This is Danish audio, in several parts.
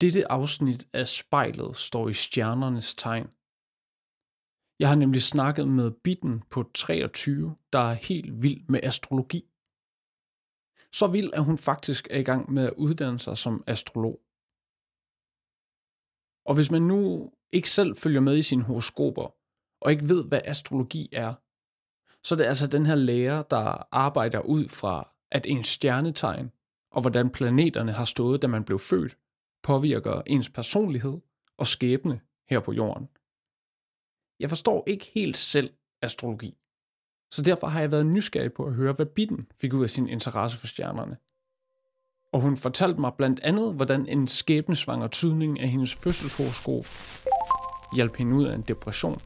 Dette afsnit af spejlet står i stjernernes tegn. Jeg har nemlig snakket med Bitten på 23, der er helt vild med astrologi. Så vild, at hun faktisk er i gang med at uddanne sig som astrolog. Og hvis man nu ikke selv følger med i sine horoskoper, og ikke ved, hvad astrologi er, så det er det altså den her lærer, der arbejder ud fra, at ens stjernetegn og hvordan planeterne har stået, da man blev født, påvirker ens personlighed og skæbne her på jorden. Jeg forstår ikke helt selv astrologi, så derfor har jeg været nysgerrig på at høre, hvad Bitten fik ud af sin interesse for stjernerne. Og hun fortalte mig blandt andet, hvordan en skæbnesvanger tydning af hendes fødselshoroskop hjalp hende ud af en depression.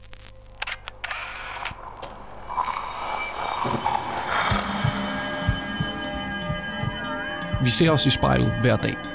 Vi ser os i spejlet hver dag.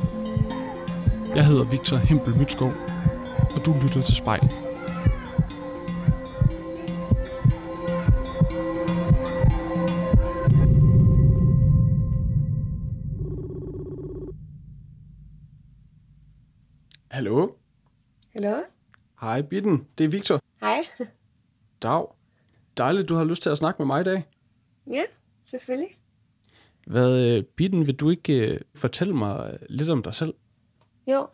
Jeg hedder Victor Hempel Mytskov, og du lytter til spejl. Hallo? Hallo? Hej Bitten, det er Victor. Hej. Dag. Dejligt, du har lyst til at snakke med mig i dag. Ja, selvfølgelig. Hvad, øh, Bitten, vil du ikke uh, fortælle mig lidt om dig selv? Jo,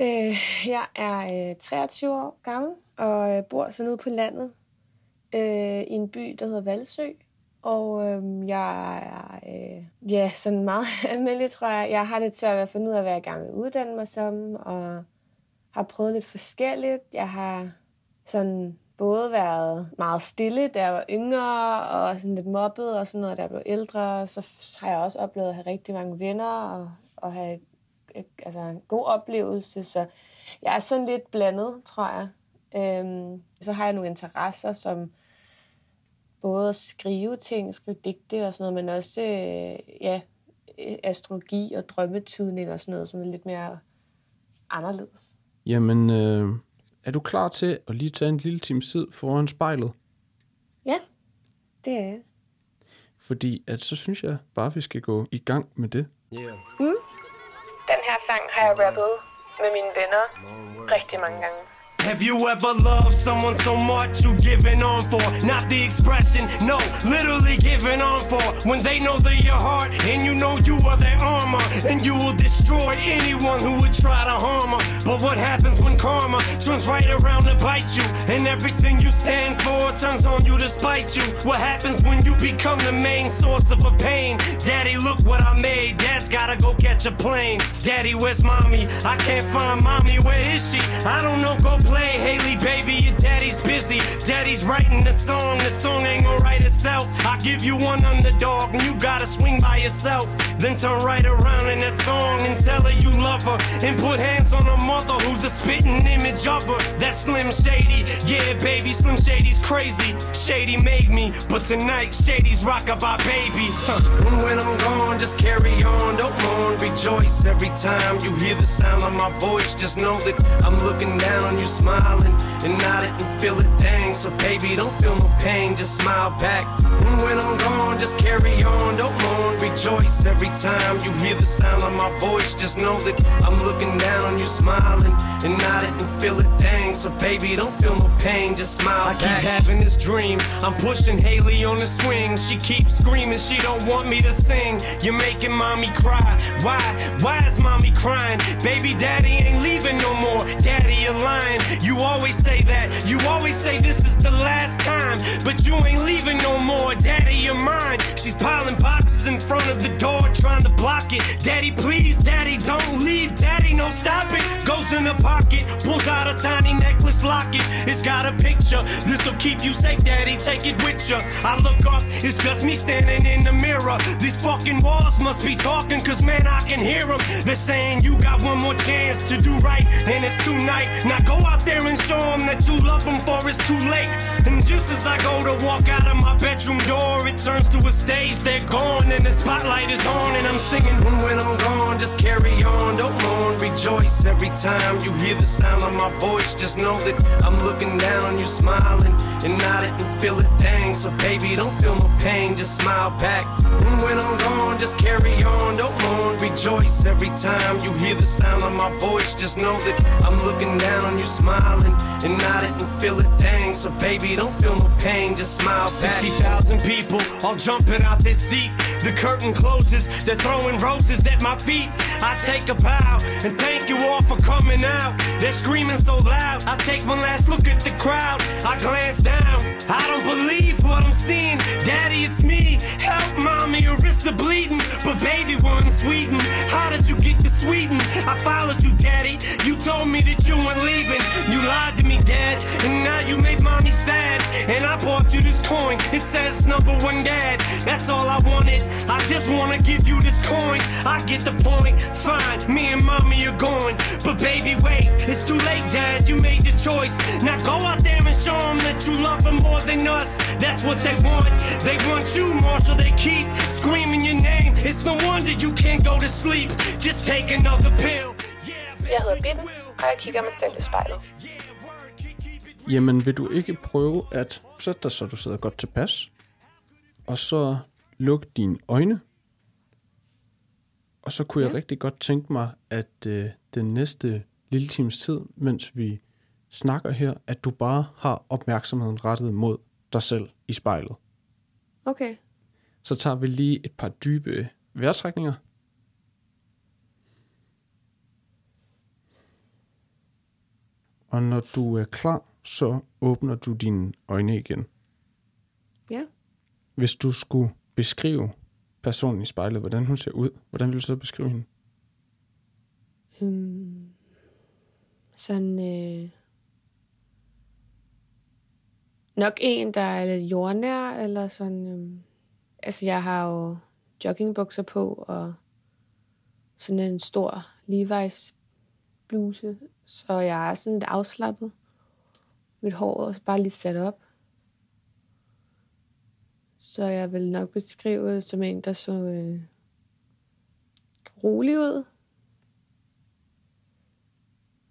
øh, jeg er øh, 23 år gammel og øh, bor sådan ude på landet øh, i en by, der hedder Valsø. Og øh, jeg er øh, ja, sådan meget almindelig, tror jeg. Jeg har lidt svært at finde ud af, hvad jeg gerne vil uddanne mig som, og har prøvet lidt forskelligt. Jeg har sådan både været meget stille, da jeg var yngre, og sådan lidt mobbet og sådan noget, da jeg blev ældre. Så har jeg også oplevet at have rigtig mange venner og, og have et, altså en god oplevelse. Så jeg er sådan lidt blandet, tror jeg. Øhm, så har jeg nogle interesser, som både at skrive ting, skrive digte og sådan noget, men også øh, ja, astrologi og drømmetydning og sådan noget, som er lidt mere anderledes. Jamen, øh, er du klar til at lige tage en lille times tid foran spejlet? Ja, det er jeg. Fordi at så synes jeg bare, vi skal gå i gang med det. Mm. Den her sang har jeg rappet med mine venner rigtig mange gange. Have you ever loved someone so much you given on for? Not the expression, no, literally giving on for. When they know they're your heart and you know you are their armor, and you will destroy anyone who would try to harm her. But what happens when karma turns right around to bite you? And everything you stand for turns on you to spite you. What happens when you become the main source of a pain? Daddy, look what I made. Dad's gotta go catch a plane. Daddy, where's mommy? I can't find mommy. Where is she? I don't know. Go play. Haley, baby, your daddy's busy. Daddy's writing the song. The song ain't gonna write itself. I give you one underdog, and you gotta swing by yourself. Then turn right around in that song and tell her you love her. And put hands on her mother, who's a spitting image of her. That Slim Shady. Yeah, baby, Slim Shady's crazy. Shady made me, but tonight Shady's rockabye baby. Huh. And when I'm gone, just carry on, don't mourn, rejoice every time you hear the sound of my voice. Just know that I'm looking down on you, smiling and nodding and feel it. Dang, so baby, don't feel no pain, just smile back. And when I'm gone, just carry on, don't mourn, rejoice every time you hear the sound of my voice. Just know that I'm looking down on you, smiling and nodding and feel it. Dang, so baby, don't feel no pain, just smile I back. keep having this dream, I'm pushing Haley on the swing. She keeps screaming, she don't want me to sing. You're making mommy cry. Why? Why is mommy crying? Baby daddy ain't leaving no more. Daddy, you're lying. You always say that, you always say this is the last time. But you ain't leaving no more, daddy, you're mine. She's piling boxes in front of the door, trying to block it. Daddy, please, daddy, don't leave. Daddy, no, stop it. Goes in the pocket, pulls out a tiny necklace locket. It's got a picture, this'll keep you safe, daddy, take it with you. I look up, it's just me standing in the mirror. These fucking walls must be talking, cause man, I can hear them. They're saying you got one more chance to do right, and it's tonight. Now go out there and show them that you love them, for it's too late. And just as I go to walk out of my bedroom door, it turns to a stage, they're gone, and the spotlight is on, and I'm singing. And when I'm gone, just carry on, don't mourn, rejoice. Every time you hear the sound of my voice, just know that I'm looking down on you, smiling, and nodding and feel it dang. So baby, don't feel no pain, just smile back. And when I'm gone, just carry on, don't mourn, rejoice. Every time you hear the sound of my voice, just know that I'm looking down on you, smiling, and nodding and feel it dang. So baby, don't feel no pain, just smile back. 60,000 people all jumping out this seat. The curtain closes, they're throwing roses at my feet. I take a bow and thank you all for coming out. They're screaming so loud. I take one last look at the crowd. I glance down. I don't believe what I'm seeing. Daddy, it's me. Help, mommy, your wrists are bleeding. But baby, we're in Sweden. How did you get to Sweden? I followed you, daddy. You told me that you weren't leaving. You lied to me, dad. And now you made mommy sad. And I bought you this coin. It says number one dad. That's all I wanted. I just wanna give you this coin. I get the point. Fine, me and mommy are going. But baby, wait, it's too late, dad. You made your choice. Now go out there and show them that you love them more than us. That's what they want. They want you, Marshall. They keep screaming your name. It's no wonder you can't go to sleep. Just take another pill. Jeg hedder Bitten, og jeg kigger mig selv i spejlet. Jamen, vil du ikke prøve at sætte dig, så du sidder godt tilpas? Og så luk dine øjne. Og så kunne ja. jeg rigtig godt tænke mig, at øh, den næste lille times tid, mens vi snakker her, at du bare har opmærksomheden rettet mod dig selv i spejlet. Okay. Så tager vi lige et par dybe vejrtrækninger. Og når du er klar, så åbner du dine øjne igen. Ja. Hvis du skulle beskrive personen i spejlet, hvordan hun ser ud, hvordan vil du så beskrive hende? Øhm, sådan... Øh, nok en, der er lidt jordnær, eller sådan... Øh, altså, jeg har jo joggingbukser på, og sådan en stor Levi's bluse, så jeg er sådan lidt afslappet. Mit hår er bare lige sat op. Så jeg vil nok beskrive det som en, der så øh, rolig ud.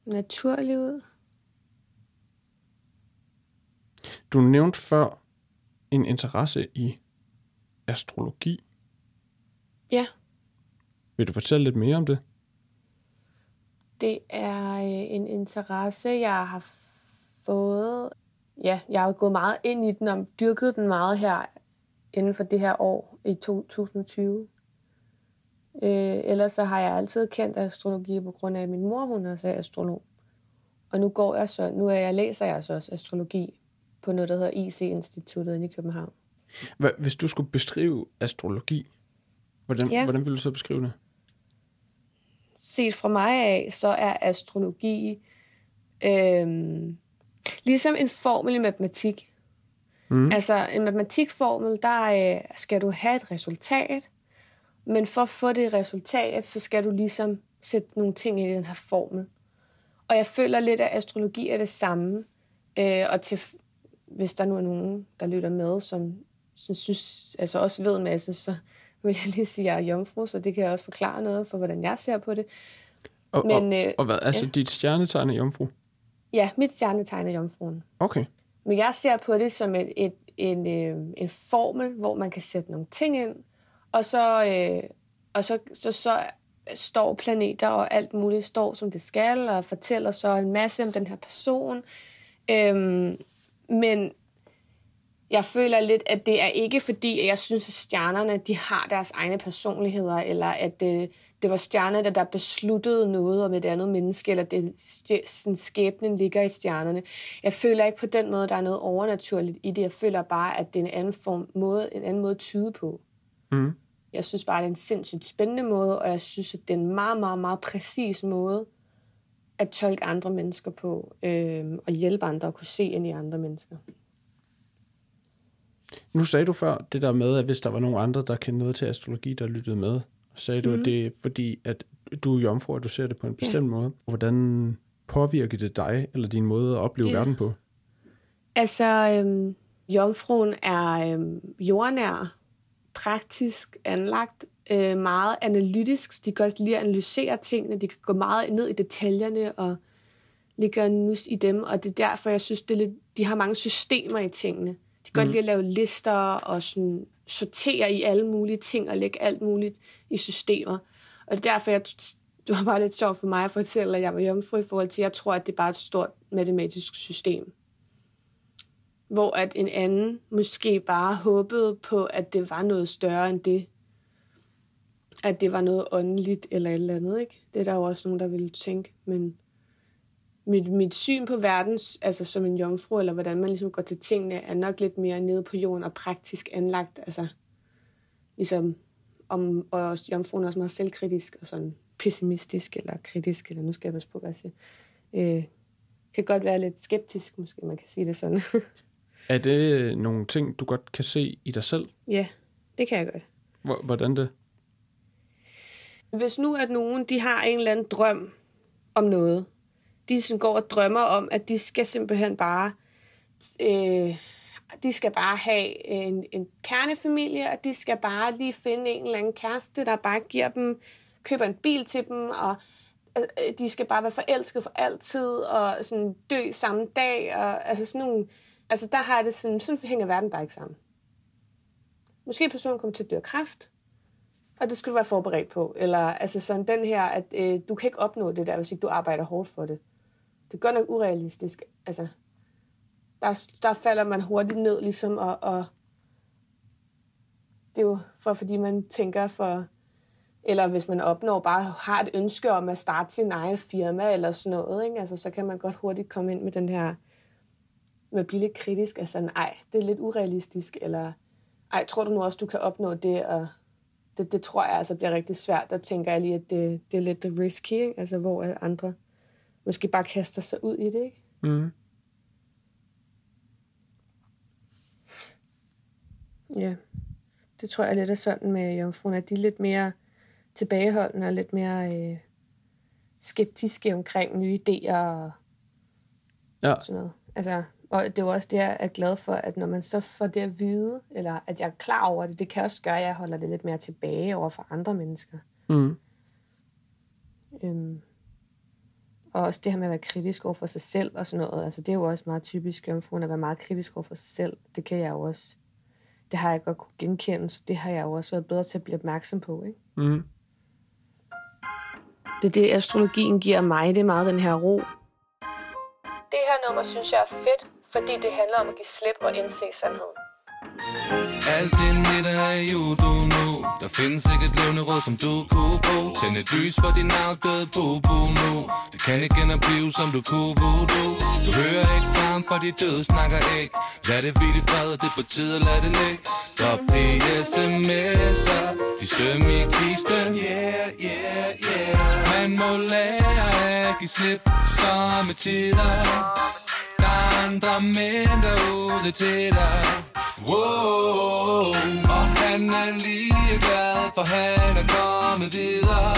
Naturlig ud. Du nævnte før en interesse i astrologi. Ja, Vil du fortælle lidt mere om det? Det er øh, en interesse, jeg har fået. Ja, jeg har gået meget ind i den og dyrket den meget her inden for det her år i 2020. Øh, ellers så har jeg altid kendt astrologi på grund af, at min mor hun også er astrolog. Og nu går jeg så, nu er jeg læser jeg så også astrologi på noget, der hedder IC-instituttet i København. Hva- Hvis du skulle beskrive astrologi, hvordan, Ja. hvordan vil du så beskrive det? Set fra mig af, så er astrologi øhm, ligesom en formel i matematik. Mm. Altså en matematikformel, der øh, skal du have et resultat, men for at få det resultat, så skal du ligesom sætte nogle ting ind i den her formel. Og jeg føler lidt, at astrologi er det samme. Øh, og til, hvis der nu er nogen, der lytter med, som, som synes, altså også ved en masse, så vil jeg lige sige, at jeg er jomfru, så det kan jeg også forklare noget for, hvordan jeg ser på det. Og, Men, og, øh, og hvad, altså ja. dit stjernetegn er jomfru? Ja, mit stjernetegn er jomfruen. Okay. Men jeg ser på det som et, et, en, øh, en formel, hvor man kan sætte nogle ting ind, og så, øh, og så, så, så står planeter og alt muligt står, som det skal, og fortæller så en masse om den her person. Øhm, men jeg føler lidt, at det er ikke fordi, at jeg synes, at stjernerne de har deres egne personligheder, eller at øh, det var stjernerne, der besluttede noget om et andet menneske, eller det, sådan skæbnen ligger i stjernerne. Jeg føler ikke på den måde, der er noget overnaturligt i det. Jeg føler bare, at det er en anden, form, måde, en anden måde at tyde på. Mm. Jeg synes bare, det er en sindssygt spændende måde, og jeg synes, at det er en meget, meget, meget præcis måde at tolke andre mennesker på, øh, og hjælpe andre at kunne se ind i andre mennesker. Nu sagde du før det der med, at hvis der var nogen andre, der kendte noget til astrologi, der lyttede med, sagde du, mm. at det er fordi, at du er jomfru, og du ser det på en bestemt ja. måde. Hvordan påvirker det dig, eller din måde at opleve ja. verden på? Altså, øhm, jomfruen er øhm, jordnær, praktisk anlagt, øh, meget analytisk. De kan også lide at analysere tingene. De kan gå meget ned i detaljerne og ligge nus i dem. Og det er derfor, jeg synes, det er lidt, de har mange systemer i tingene. Kan mm. godt lide at lave lister og sådan sortere i alle mulige ting og lægge alt muligt i systemer. Og det er derfor, jeg, det var bare lidt sjovt for mig at fortælle, at jeg var jomfru i forhold til, at jeg tror, at det er bare et stort matematisk system. Hvor at en anden måske bare håbede på, at det var noget større end det. At det var noget åndeligt eller et eller andet, ikke? Det er der jo også nogen, der ville tænke, men mit, mit syn på verden, altså som en jomfru, eller hvordan man ligesom går til tingene, er nok lidt mere nede på jorden og praktisk anlagt. Altså, ligesom om, og jomfruen er også meget selvkritisk og sådan pessimistisk eller kritisk, eller nu skal jeg passe på, hvad jeg siger. Øh, kan godt være lidt skeptisk, måske man kan sige det sådan. er det nogle ting, du godt kan se i dig selv? Ja, det kan jeg godt. Hvordan det? Hvis nu at nogen, de har en eller anden drøm om noget, de sådan går og drømmer om, at de skal simpelthen bare... Øh, de skal bare have en, en kernefamilie, og de skal bare lige finde en eller anden kæreste, der bare giver dem, køber en bil til dem, og øh, øh de skal bare være forelsket for altid, og sådan dø samme dag, og altså sådan nogle, altså der har det sådan, sådan hænger verden bare ikke sammen. Måske personen kommer til at dø af kræft, og det skal du være forberedt på. Eller altså sådan den her, at øh, du kan ikke opnå det der, hvis ikke du arbejder hårdt for det det er godt nok urealistisk. Altså, der, der falder man hurtigt ned, ligesom, og, og det er jo for, fordi man tænker for, eller hvis man opnår bare har et ønske om at starte sin egen firma eller sådan noget, ikke? Altså, så kan man godt hurtigt komme ind med den her, med at blive lidt kritisk, altså nej, det er lidt urealistisk, eller ej, tror du nu også, du kan opnå det, og det, det tror jeg altså bliver rigtig svært, der tænker jeg lige, at det, det er lidt risky, ikke? altså hvor andre måske bare kaster sig ud i det, ikke? Mm. Ja, det tror jeg lidt er sådan med jomfruen, at de er lidt mere tilbageholdende og lidt mere øh, skeptiske omkring nye idéer og ja. sådan noget. Altså, og det er jo også det, jeg er glad for, at når man så får det at vide, eller at jeg er klar over det, det kan også gøre, at jeg holder det lidt mere tilbage over for andre mennesker. Mm. Øhm, og også det her med at være kritisk over for sig selv og sådan noget. Altså, det er jo også meget typisk jomfruen at være meget kritisk over for sig selv. Det kan jeg jo også. Det har jeg godt kunne genkende, så det har jeg jo også været bedre til at blive opmærksom på. Ikke? Mm. Det er det, astrologien giver mig. Det er meget den her ro. Det her nummer synes jeg er fedt, fordi det handler om at give slip og indse sandheden. Alt det nitter er jo du nu. Der findes ikke et levende råd, som du kunne bruge Tænd et lys for din afdøde bobo nu. Det kan ikke genopleve, som du kunne voodoo. Du hører ikke frem, for de døde snakker ikke. Lad det hvile i fred, det er på tide at lade det ligge. Drop de sms'er, de søm i kisten. Yeah, yeah, yeah. Man må lære at give slip. Som tider andre mænd derude til dig Wow, og han er lige glad, for han er kommet videre.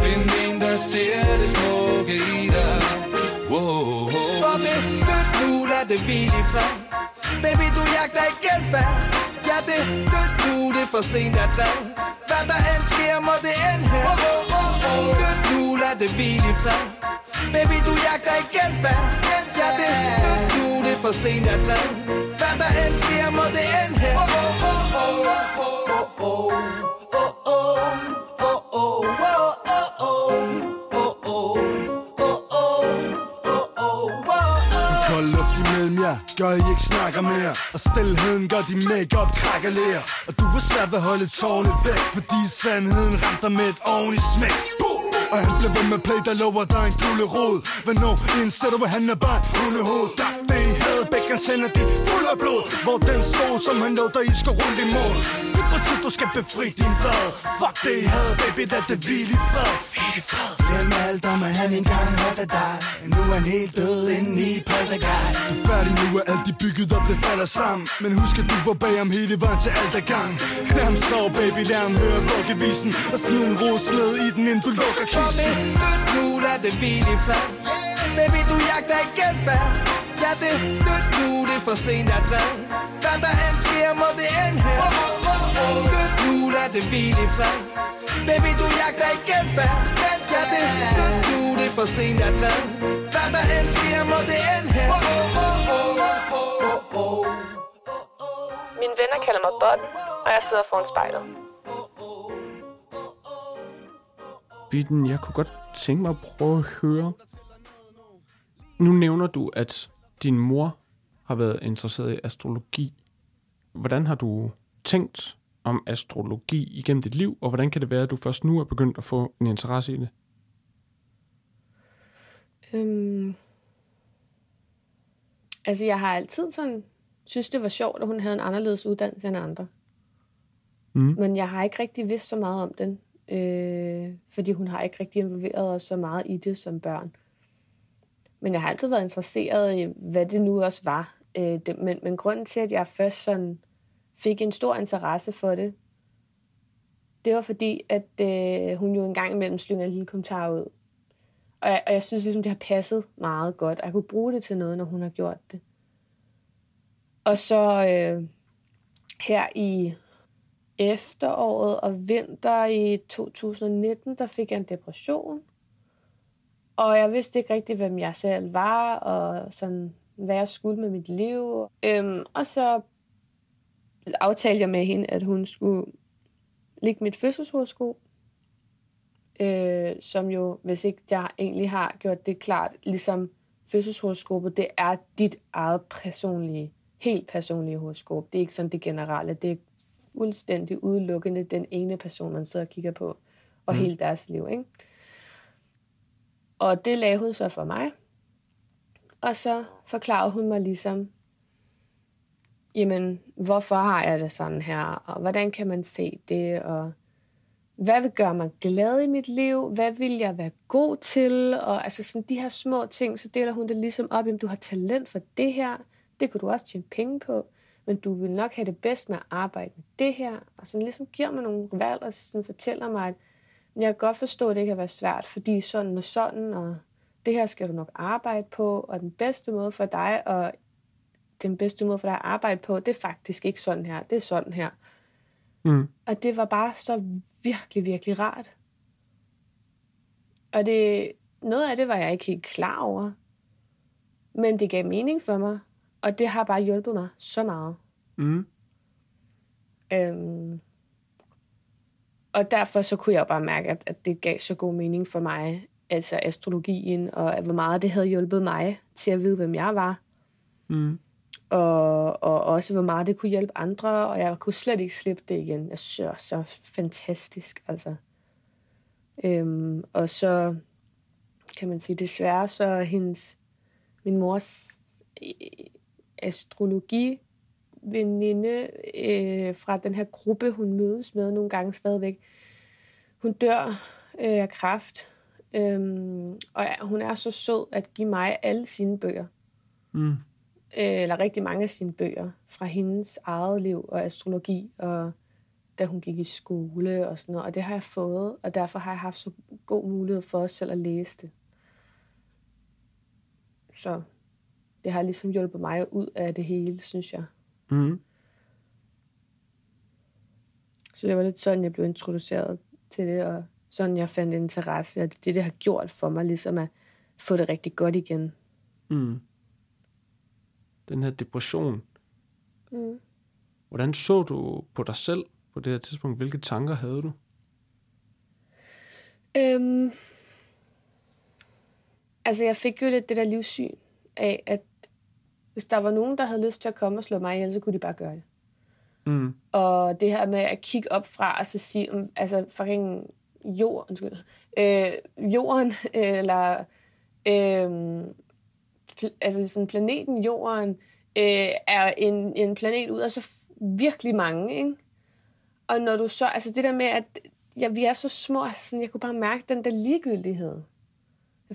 Find en, der ser det smukke i dig. Wow. For det dødt nu, lad det hvile i fred. Baby, du jagter ikke genfærd. Ja, det dødt nu, det er for sent at drev. Hvad der end sker, må det end her. Dødt nu, lad det hvile i fred. Baby, du jagter ikke genfærd. Ja, det dødt nu, det er for sent at drev. Hvad der end sker, må det end her. Oh, oh, oh, oh, oh, oh, jer gør I ikke snakker mere? Og stillheden gør din make-up krakalerer. Og du er svært ved at holde tårne væk Fordi sandheden ramte med et ordentligt smæk. Og han blev ved med play, der lover dig en gulerod Hvornår indser du, at han er bare en hundehoved? Der det i hadet, begge hans hænder, det er fuld af blod Hvor den så, som han lovede dig, I skal rulle imod Det på tid, du skal befri din vrede Fuck det i hadet, baby, lad det hvile i fred. Glem alt om, at han engang havde dig? Nu er han helt død inde i poltergeist. Så færdig nu er alt de bygget op, det falder sammen. Men husk, at du var bag om hele vejen til alt er gang. Lad ham sove, baby, lad ham høre vuggevisen. Og smid en ros ned i den, inden du lukker kisten. det dødt nu, lad det hvile i fred. Baby, du jagter ikke genfærd Ja, det dødt nu, det er for sent at drev Hvad der end sker, må det ende her. Dødt nu, lad det hvile i fred. Baby, du jagter ikke genfærd Ja, det dødt nu, det er for sent at drev Hvad der end sker, må det ende her. Mine venner kalder mig Botten, og jeg sidder foran spejlet. Bitten, jeg kunne godt tænke mig at prøve at høre. Nu nævner du, at din mor har været interesseret i astrologi. Hvordan har du tænkt om astrologi igennem dit liv, og hvordan kan det være, at du først nu er begyndt at få en interesse i det? Øhm, altså, jeg har altid sådan synes, det var sjovt, at hun havde en anderledes uddannelse end andre. Mm. Men jeg har ikke rigtig vidst så meget om den, øh, fordi hun har ikke rigtig involveret os så meget i det som børn. Men jeg har altid været interesseret i, hvad det nu også var. Øh, det, men, men grunden til, at jeg først sådan fik en stor interesse for det, det var fordi, at øh, hun jo engang imellem slynger en lille kommentar ud. Og jeg, og jeg synes ligesom, det har passet meget godt. Og jeg kunne bruge det til noget, når hun har gjort det. Og så øh, her i efteråret og vinter i 2019, der fik jeg en depression. Og jeg vidste ikke rigtig, hvem jeg selv var, og sådan, hvad jeg skulle med mit liv. Øhm, og så aftalte jeg med hende, at hun skulle lægge mit fødselshoroskop. Øh, som jo, hvis ikke jeg egentlig har gjort det klart, ligesom fødselshoroskopet, det er dit eget personlige, helt personlige horoskop. Det er ikke sådan det generelle. Det er fuldstændig udelukkende den ene person, man sidder og kigger på, og mm. hele deres liv. Ikke? Og det lagde hun så for mig. Og så forklarede hun mig ligesom, jamen, hvorfor har jeg det sådan her, og hvordan kan man se det, og hvad vil gøre mig glad i mit liv, hvad vil jeg være god til, og altså sådan de her små ting, så deler hun det ligesom op, jamen du har talent for det her, det kunne du også tjene penge på, men du vil nok have det bedst med at arbejde med det her, og sådan ligesom giver mig nogle valg, og sådan fortæller mig, at jeg kan godt forstå, at det kan være svært, fordi sådan og sådan, og det her skal du nok arbejde på, og den bedste måde for dig, og den bedste måde for dig at arbejde på, det er faktisk ikke sådan her, det er sådan her. Mm. Og det var bare så virkelig, virkelig rart. Og det, noget af det var jeg ikke helt klar over. Men det gav mening for mig. Og det har bare hjulpet mig så meget. Mm. Øhm, og derfor så kunne jeg bare mærke, at, at det gav så god mening for mig, altså astrologien, og hvor meget det havde hjulpet mig til at vide, hvem jeg var. Mm. Og, og også hvor meget det kunne hjælpe andre, og jeg kunne slet ikke slippe det igen. Jeg synes, det var så fantastisk, altså. Øhm, og så kan man sige, desværre så hendes, min mors øh, astrologi veninde øh, fra den her gruppe, hun mødes med nogle gange stadigvæk. Hun dør øh, af kræft, øhm, og hun er så sød at give mig alle sine bøger. Mm. Øh, eller rigtig mange af sine bøger fra hendes eget liv og astrologi, og da hun gik i skole og sådan noget. Og det har jeg fået, og derfor har jeg haft så god mulighed for os selv at læse det. Så det har ligesom hjulpet mig ud af det hele, synes jeg. Mm. Så det var lidt sådan, jeg blev introduceret til det, og sådan jeg fandt interesse, og det det, det har gjort for mig, ligesom at få det rigtig godt igen. Mm. Den her depression. Mm. Hvordan så du på dig selv på det her tidspunkt? Hvilke tanker havde du? Øhm, altså, jeg fik jo lidt det der livssyn af, at Hvis der var nogen, der havde lyst til at komme og slå mig ihjel, så kunne de bare gøre det. Mm. Og det her med at kigge op fra og så sige, om- altså fucking jord, undskyld, øh, jorden, eller øh, pl- altså sådan planeten jorden, øh, er en, en planet ud af så virkelig mange, ikke? Og når du så, altså det der med, at ja, vi er så små, altså sådan, jeg kunne bare mærke den der ligegyldighed.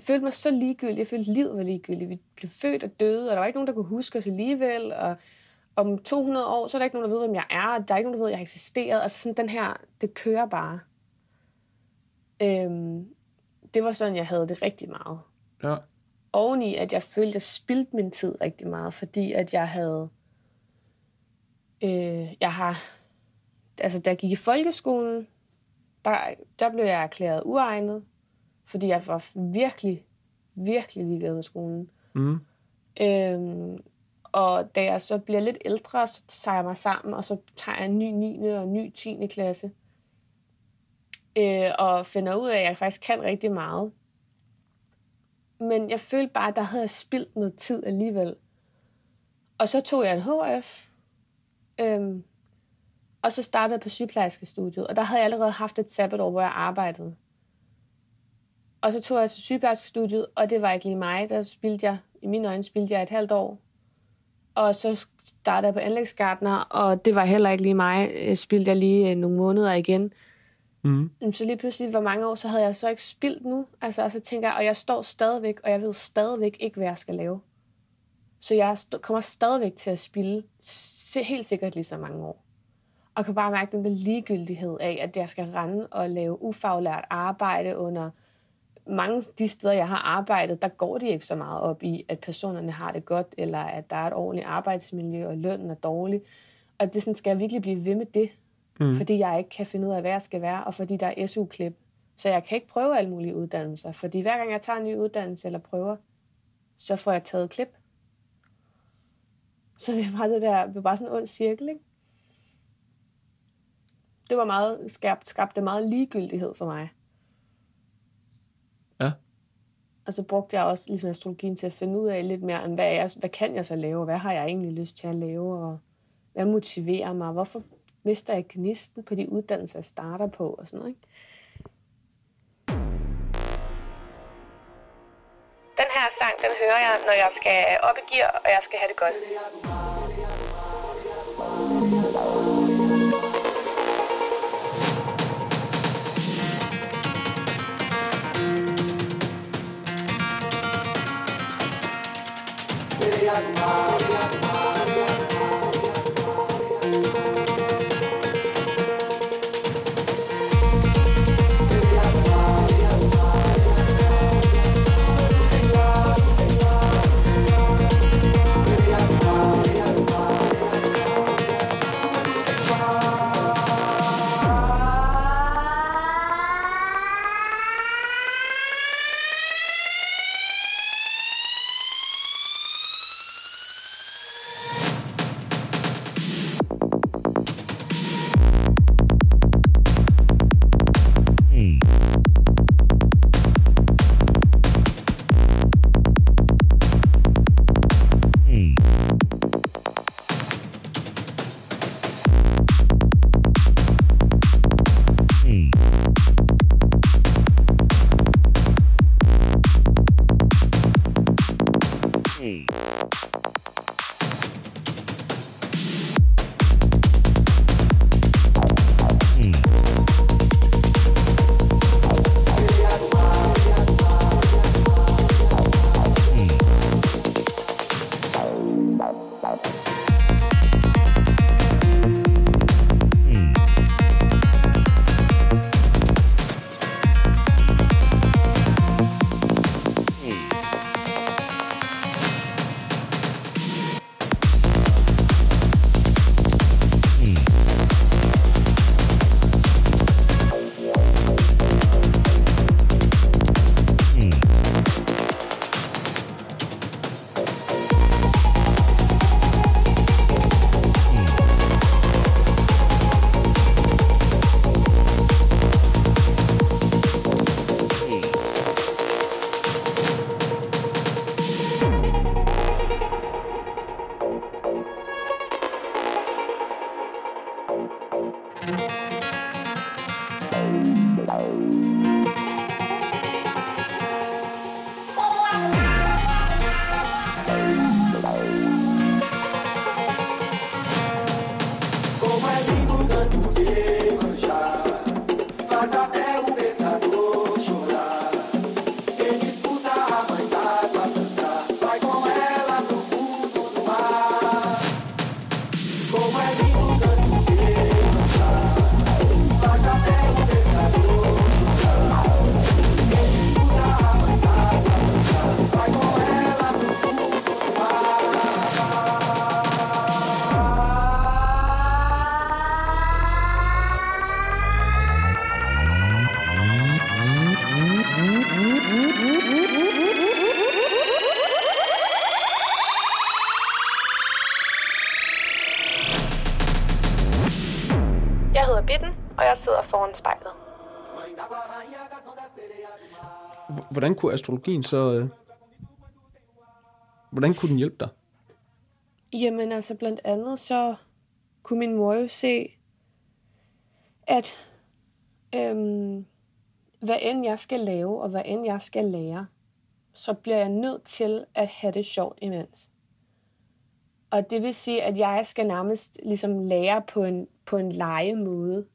Jeg følte mig så ligegyldig. Jeg følte, at livet var ligegyldigt. Vi blev født og døde, og der var ikke nogen, der kunne huske os alligevel. Og om 200 år, så er der ikke nogen, der ved, hvem jeg er. og Der er ikke nogen, der ved, at jeg har eksisteret. Altså sådan den her, det kører bare. Øhm, det var sådan, jeg havde det rigtig meget. Ja. Oveni, at jeg følte, at jeg spildte min tid rigtig meget, fordi at jeg havde... Øh, jeg har... Altså, da jeg gik i folkeskolen, der, der blev jeg erklæret uegnet, fordi jeg var virkelig, virkelig ligeglad med skolen. Mm. Øhm, og da jeg så bliver lidt ældre, så tager jeg mig sammen, og så tager jeg en ny 9. og en ny 10. klasse. Øh, og finder ud af, at jeg faktisk kan rigtig meget. Men jeg følte bare, at der havde jeg spildt noget tid alligevel. Og så tog jeg en HF. Øhm, og så startede jeg på sygeplejerskestudiet. Og der havde jeg allerede haft et sabbatår, hvor jeg arbejdede. Og så tog jeg til sygeplejerskestudiet, og det var ikke lige mig. Der spildte jeg, i mine øjne spildte jeg et halvt år. Og så startede jeg på anlægsgartner, og det var heller ikke lige mig. Jeg spildte jeg lige øh, nogle måneder igen. Mm. Så lige pludselig, hvor mange år, så havde jeg så ikke spildt nu. Altså, og så tænker jeg, og jeg står stadigvæk, og jeg ved stadigvæk ikke, hvad jeg skal lave. Så jeg kommer stadigvæk til at spille helt sikkert lige så mange år. Og kan bare mærke den der ligegyldighed af, at jeg skal rende og lave ufaglært arbejde under mange af de steder, jeg har arbejdet, der går de ikke så meget op i, at personerne har det godt, eller at der er et ordentligt arbejdsmiljø, og lønnen er dårlig. Og det sådan, skal jeg virkelig blive ved med det? Mm. Fordi jeg ikke kan finde ud af, hvad jeg skal være, og fordi der er SU-klip. Så jeg kan ikke prøve alle mulige uddannelser, fordi hver gang jeg tager en ny uddannelse eller prøver, så får jeg taget klip. Så det er bare det der, det er bare sådan en ond cirkel, ikke? Det var meget, skabt, skabte meget ligegyldighed for mig. Ja. Og så brugte jeg også ligesom astrologien til at finde ud af lidt mere, om hvad, er, jeg- hvad kan jeg så lave, hvad har jeg egentlig lyst til at lave, og hvad motiverer mig, hvorfor mister jeg gnisten på de uddannelser, jeg starter på, og sådan noget, ikke? Den her sang, den hører jeg, når jeg skal op i gear, og jeg skal have det godt. I'll be Hvordan kunne astrologien så... Øh, hvordan kunne den hjælpe dig? Jamen altså blandt andet så kunne min mor jo se, at øhm, hvad end jeg skal lave, og hvad end jeg skal lære, så bliver jeg nødt til at have det sjovt imens. Og det vil sige, at jeg skal nærmest ligesom lære på en, på en legemåde.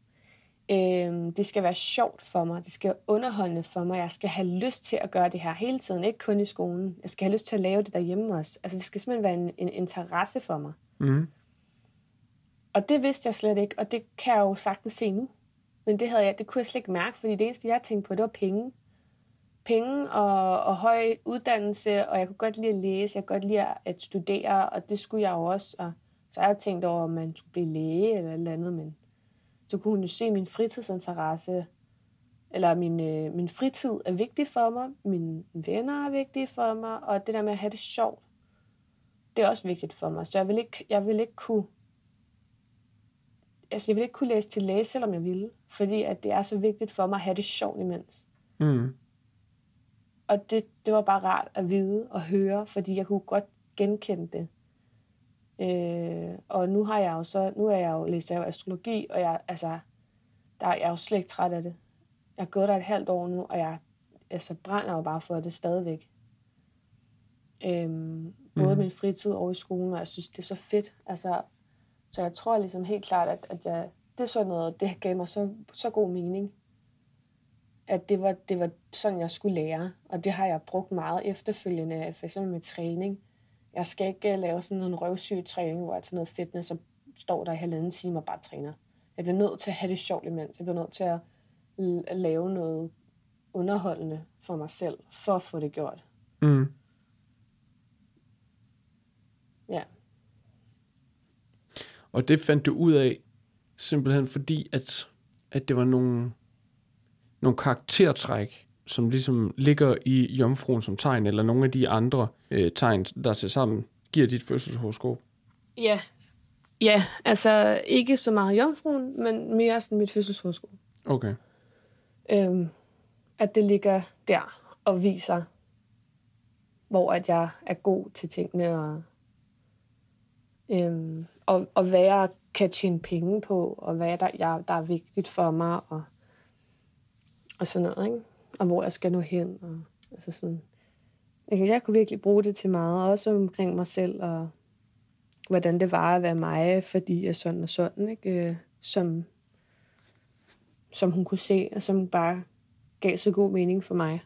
Øhm, det skal være sjovt for mig, det skal være underholdende for mig, jeg skal have lyst til at gøre det her hele tiden, ikke kun i skolen. Jeg skal have lyst til at lave det derhjemme også. Altså det skal simpelthen være en, en interesse for mig. Mm. Og det vidste jeg slet ikke, og det kan jeg jo sagtens se nu. Men det, havde jeg, det kunne jeg slet ikke mærke, fordi det eneste, jeg tænkte på, det var penge. Penge og, og høj uddannelse, og jeg kunne godt lide at læse, jeg kunne godt lide at studere, og det skulle jeg jo også. Og så har jeg tænkt over, om man skulle blive læge eller et eller andet, men så kunne hun jo se min fritidsinteresse, eller min, øh, min fritid er vigtig for mig, mine venner er vigtige for mig, og det der med at have det sjovt, det er også vigtigt for mig. Så jeg vil ikke, jeg vil ikke kunne altså jeg vil ikke kunne læse til læge, selvom jeg ville, fordi at det er så vigtigt for mig at have det sjovt imens. Mm. Og det, det var bare rart at vide og høre, fordi jeg kunne godt genkende det. Øh, og nu har jeg jo så, nu er jeg jo læst af astrologi, og jeg, altså, der er jeg jo slet ikke træt af det. Jeg har gået der et halvt år nu, og jeg altså, brænder jo bare for det stadigvæk. Øhm, både Mhm. min fritid og i skolen, og jeg synes, det er så fedt. Altså, så jeg tror ligesom helt klart, at, at jeg, det er sådan noget, det gav mig så, så god mening. At det var, det var sådan, jeg skulle lære. Og det har jeg brugt meget efterfølgende, for eksempel med træning. Jeg skal ikke øh, lave sådan en røvsyg træning, hvor jeg til noget fitness, og står der i halvanden time og bare træner. Jeg bliver nødt til at have det sjovt imens. Jeg bliver nødt til at, at lave noget underholdende for mig selv, for at få det gjort. Mm. Ja. Og det fandt du ud af, simpelthen fordi, at, at det var nogle, nogle karaktertræk, som ligesom ligger i jomfruen som tegn, eller nogle af de andre øh, tegn, der til sammen giver dit fødselshoroskop. Ja. Ja, altså ikke så meget jomfruen, men mere sådan mit fødselshoroskop. Okay. Øhm, at det ligger der og viser, hvor at jeg er god til tingene, og, øhm, og, og hvad jeg kan tjene penge på, og hvad der, jeg, der er vigtigt for mig, og, og sådan noget, ikke? Og hvor jeg skal nå hen, og altså sådan. Jeg, jeg kunne virkelig bruge det til meget, også omkring mig selv, og hvordan det var at være mig, fordi jeg sådan og sådan, ikke? Øh, som, som hun kunne se, og som bare gav så god mening for mig.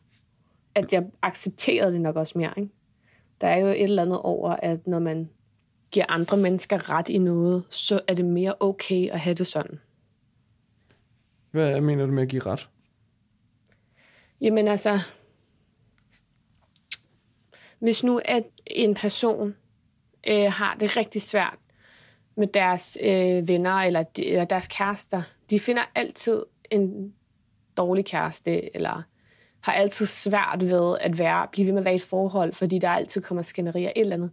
At jeg accepterede det nok også mere. Ikke? Der er jo et eller andet over, at når man giver andre mennesker ret i noget, så er det mere okay at have det sådan. Hvad mener du med at give ret? Jamen altså, hvis nu at en person øh, har det rigtig svært med deres øh, venner eller, de, eller deres kærester, de finder altid en dårlig kæreste, eller har altid svært ved at være, blive ved med at være i et forhold, fordi der altid kommer skænderier et eller andet.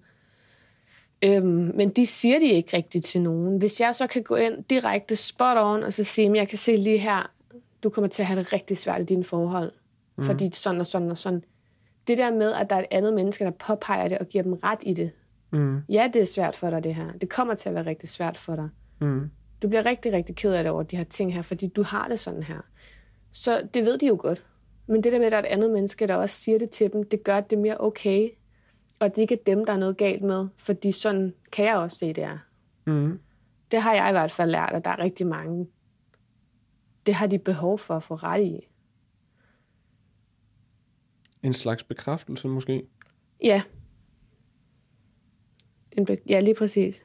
Øhm, men det siger de ikke rigtigt til nogen. Hvis jeg så kan gå ind direkte spot on, og så sige, at jeg kan se lige her, du kommer til at have det rigtig svært i dine forhold, mm. fordi sådan og sådan og sådan. Det der med, at der er et andet menneske, der påpeger det og giver dem ret i det. Mm. Ja, det er svært for dig, det her. Det kommer til at være rigtig svært for dig. Mm. Du bliver rigtig, rigtig ked af det over de her ting her, fordi du har det sådan her. Så det ved de jo godt. Men det der med, at der er et andet menneske, der også siger det til dem, det gør, at det er mere okay. Og det ikke er dem, der er noget galt med. Fordi sådan kan jeg også se, det er. Mm. Det har jeg i hvert fald lært, at der er rigtig mange. Det har de behov for at få ret i. En slags bekræftelse måske? Ja. En be- ja, lige præcis.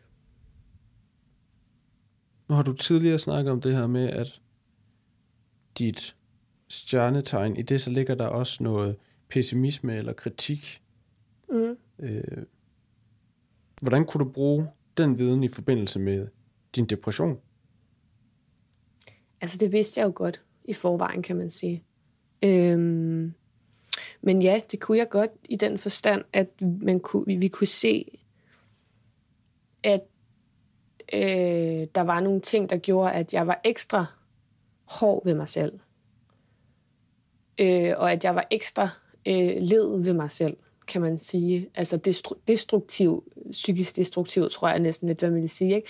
Nu har du tidligere snakket om det her med, at dit stjernetegn, i det så ligger der også noget pessimisme eller kritik. Mm. Øh, hvordan kunne du bruge den viden i forbindelse med din depression? Altså, det vidste jeg jo godt i forvejen, kan man sige. Øhm, men ja, det kunne jeg godt i den forstand, at man kunne, vi kunne se, at øh, der var nogle ting, der gjorde, at jeg var ekstra hård ved mig selv. Øh, og at jeg var ekstra øh, led ved mig selv, kan man sige. Altså destru- destruktiv, psykisk destruktiv, tror jeg næsten lidt, hvad man vil sige. Ikke?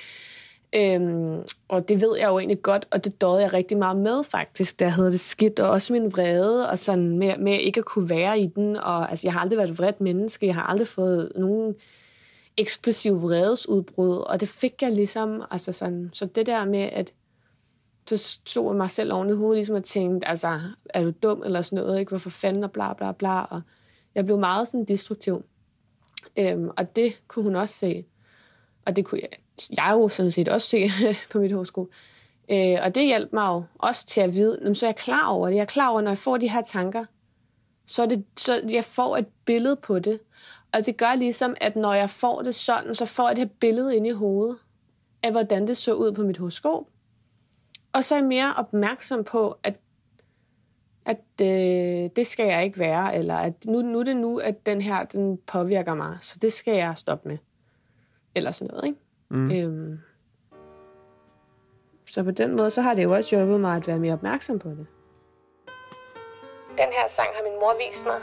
Øhm, og det ved jeg jo egentlig godt, og det døde jeg rigtig meget med faktisk, da jeg havde det skidt, og også min vrede, og sådan med, med ikke at kunne være i den, og altså, jeg har aldrig været et vredt menneske, jeg har aldrig fået nogen eksplosiv vredesudbrud, og det fik jeg ligesom, altså sådan, så det der med, at så stod jeg mig selv oven i hovedet, ligesom og tænkte, altså, er du dum eller sådan noget, ikke? Hvorfor fanden og bla bla bla, og jeg blev meget sådan destruktiv. Øhm, og det kunne hun også se. Og det kunne jeg, jeg jo sådan set også se på mit horoskop. Øh, og det hjalp mig jo også til at vide, så er jeg klar over det. Jeg er klar over, når jeg får de her tanker, så, er det, så jeg får et billede på det. Og det gør ligesom, at når jeg får det sådan, så får jeg det her billede ind i hovedet af, hvordan det så ud på mit horoskop. Og så er jeg mere opmærksom på, at, at øh, det skal jeg ikke være, eller at nu, nu er det nu, at den her den påvirker mig, så det skal jeg stoppe med. Eller sådan noget, ikke? Mm. Øhm, så på den måde, så har det jo også hjulpet mig at være mere opmærksom på det. Den her sang har min mor vist mig,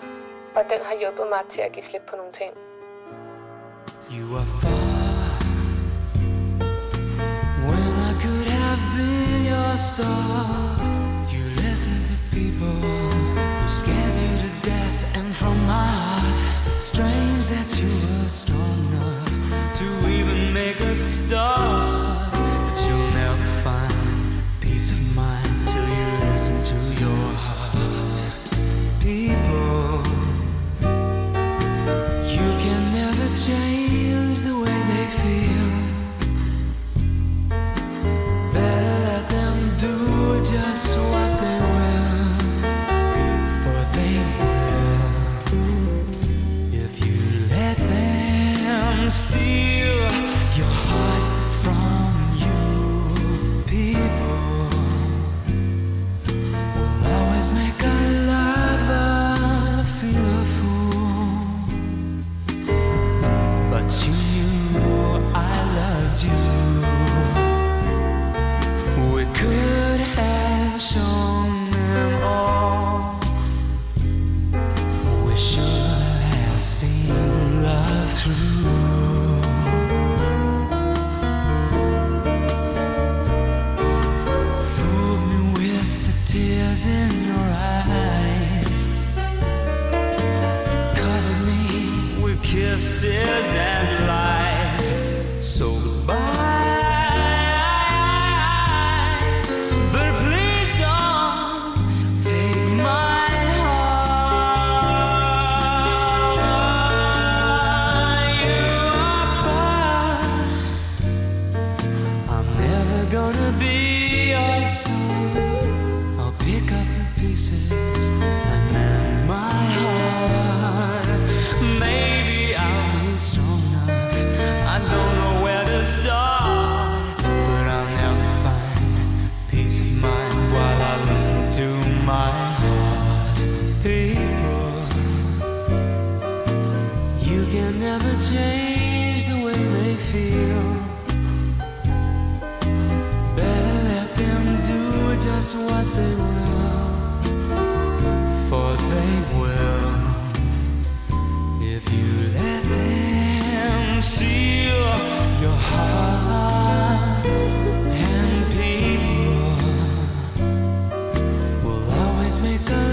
og den har hjulpet mig til at give slip på nogle ting. You are far when I could have been your star. You listen to people who scared you to death, and from my heart, strange that you were strong enough make a start. But you'll never find peace of mind till you listen to your heart. People, you can never change the way they feel. Better let them do just what they will, for they will. If you let them steal cosmic make a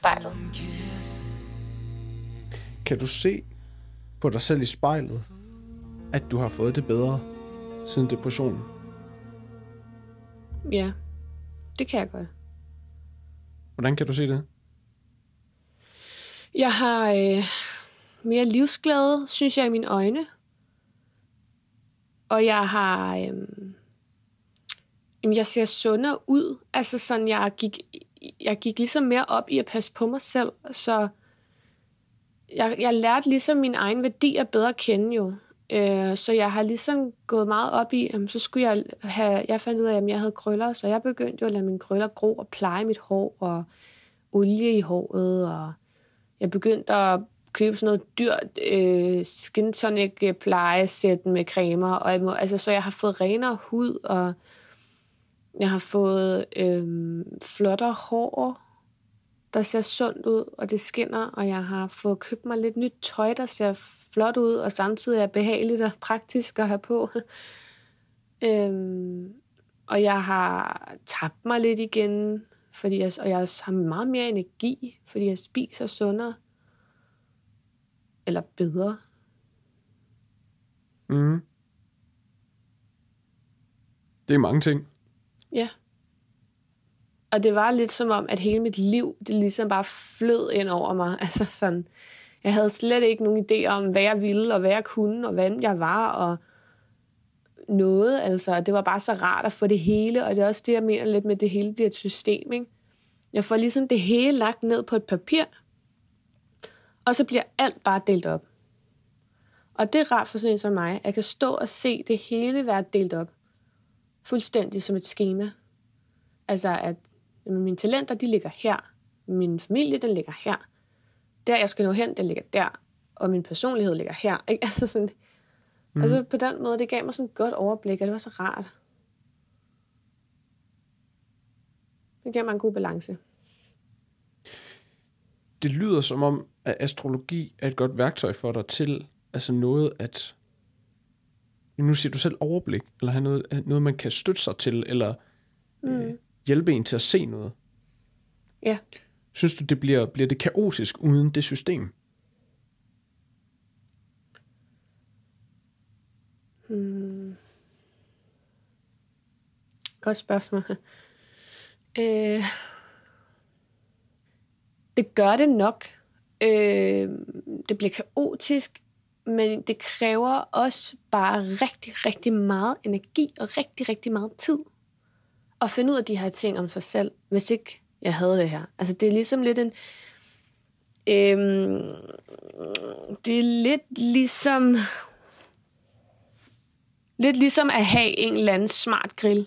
foran spejlet. Kan du se på dig selv i spejlet, at du har fået det bedre siden depressionen? Ja, det kan jeg godt. Hvordan kan du se det? Jeg har øh, mere livsglæde, synes jeg, i mine øjne. Og jeg har... Øh, jeg ser sundere ud. Altså sådan, jeg gik, jeg gik ligesom mere op i at passe på mig selv. Så jeg, jeg lærte ligesom min egen værdier bedre at kende jo. Øh, så jeg har ligesom gået meget op i, jamen, så skulle jeg have... Jeg fandt ud af, at jeg havde krøller, så jeg begyndte jo at lade mine krøller gro og pleje mit hår og olie i håret og jeg begyndte at købe sådan noget dyrt øh, skin tonic øh, plejesæt med cremer, og altså, så jeg har fået renere hud, og jeg har fået øh, flottere hår, der ser sundt ud, og det skinner, og jeg har fået købt mig lidt nyt tøj, der ser flot ud, og samtidig er behageligt og praktisk at have på. øhm, og jeg har tabt mig lidt igen, fordi jeg, og jeg har meget mere energi, fordi jeg spiser sundere. Eller bedre. Mm. Det er mange ting. Ja. Og det var lidt som om, at hele mit liv, det ligesom bare flød ind over mig. Altså sådan, jeg havde slet ikke nogen idé om, hvad jeg ville, og hvad jeg kunne, og hvem jeg var, og noget. Altså, det var bare så rart at få det hele, og det er også det, jeg mener lidt med, at det hele bliver et system, ikke? Jeg får ligesom det hele lagt ned på et papir, og så bliver alt bare delt op. Og det er rart for sådan en som mig, at jeg kan stå og se det hele være delt op. Fuldstændig som et schema. Altså, at jamen, mine talenter, de ligger her. Min familie, den ligger her. Der, jeg skal nå hen, den ligger der. Og min personlighed ligger her. Ikke? Altså, sådan, mm. altså på den måde, det gav mig sådan et godt overblik, og det var så rart. Det gav mig en god balance. Det lyder som om, at astrologi er et godt værktøj for dig til altså noget at nu siger du selv overblik, eller have noget, noget man kan støtte sig til, eller mm. øh, hjælpe en til at se noget. Ja. Synes du, det bliver, bliver det kaotisk uden det system? Hmm. Godt spørgsmål. Øh, det gør det nok. Øh, det bliver kaotisk, men det kræver også bare rigtig, rigtig meget energi og rigtig, rigtig meget tid at finde ud af de her ting om sig selv, hvis ikke jeg havde det her. Altså det er ligesom lidt en... Øhm, det er lidt ligesom... Lidt ligesom at have en eller anden smart grill.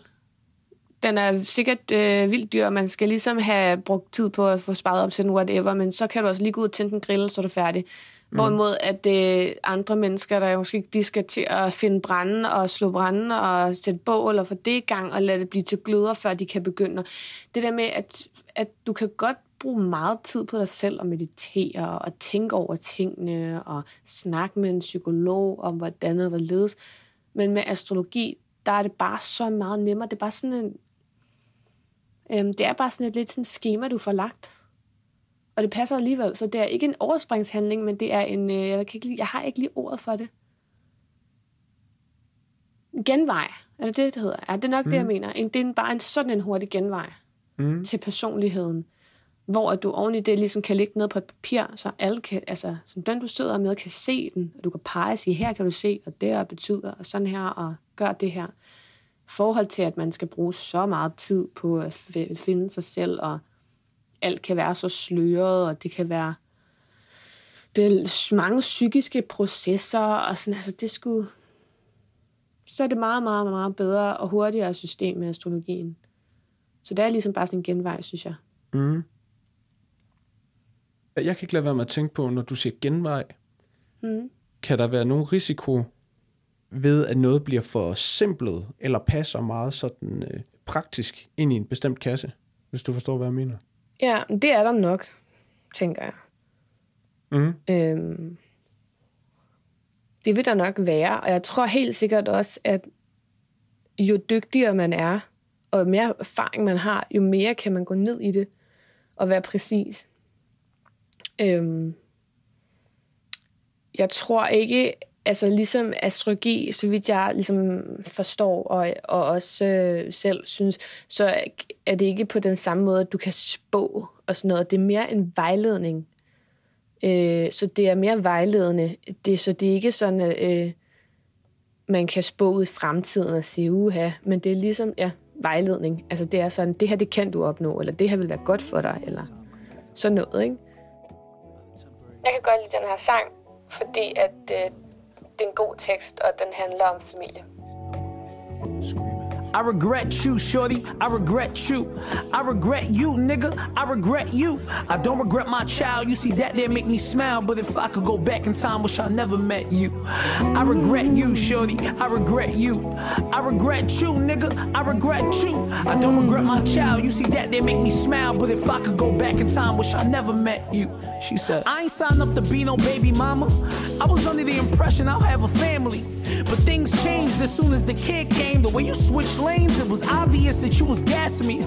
Den er sikkert øh, vildt dyr, og man skal ligesom have brugt tid på at få sparet op til den whatever, men så kan du også lige gå ud og tænde den grill, så er du færdig. Mm. Hvorimod at øh, andre mennesker, der måske de skal til at finde branden og slå branden og sætte bål og få det i gang og lade det blive til gløder, før de kan begynde. Det der med, at, at du kan godt bruge meget tid på dig selv og meditere og tænke over tingene og snakke med en psykolog om, hvordan og hvorledes. Men med astrologi, der er det bare så meget nemmere. Det er bare sådan en... Øhm, det er bare sådan et lidt sådan schema, du får lagt. Og det passer alligevel, så det er ikke en overspringshandling, men det er en... Øh, jeg, kan ikke lide, jeg har ikke lige ordet for det. Genvej. Er det det, det hedder? Ja, det er nok mm. det, jeg mener. En, det er bare en sådan en hurtig genvej mm. til personligheden. Hvor at du oven i det ligesom kan ligge ned på et papir, så alle kan, altså, som den du sidder med, kan se den. Og du kan pege og sige, her kan du se, og det betyder, og sådan her, og gør det her. forhold til, at man skal bruge så meget tid på at finde sig selv, og alt kan være så sløret, og det kan være det er mange psykiske processer, og sådan, altså det skulle, så er det meget, meget, meget bedre og hurtigere system med astrologien. Så det er ligesom bare sådan en genvej, synes jeg. Mm. Jeg kan ikke lade være med at tænke på, når du siger genvej, mm. kan der være nogen risiko ved, at noget bliver for simpelt, eller passer meget sådan øh, praktisk ind i en bestemt kasse, hvis du forstår, hvad jeg mener. Ja, det er der nok, tænker jeg. Mm. Øhm, det vil der nok være, og jeg tror helt sikkert også, at jo dygtigere man er, og jo mere erfaring man har, jo mere kan man gå ned i det og være præcis. Øhm, jeg tror ikke, altså ligesom astrologi, så vidt jeg ligesom forstår, og, og også øh, selv synes, så er det ikke på den samme måde, at du kan spå og sådan noget. Det er mere en vejledning. Øh, så det er mere vejledende. Det, så det er ikke sådan, at øh, man kan spå ud i fremtiden og sige, uha, men det er ligesom, ja, vejledning. Altså det er sådan, det her, det kan du opnå, eller det her vil være godt for dig, eller sådan noget, ikke? Jeg kan godt lide den her sang, fordi at øh, det er en god tekst, og den handler om familie. I regret you, shorty. I regret you. I regret you, nigga. I regret you. I don't regret my child. You see that there make me smile. But if I could go back in time, wish I never met you. I regret you, shorty. I regret you. I regret you, nigga. I regret you. I don't regret my child. You see that there make me smile. But if I could go back in time, wish I never met you. She said, I ain't signed up to be no baby mama. I was under the impression I'll have a family. But things changed as soon as the kid came. The way you switched lanes, it was obvious that you was gassing me,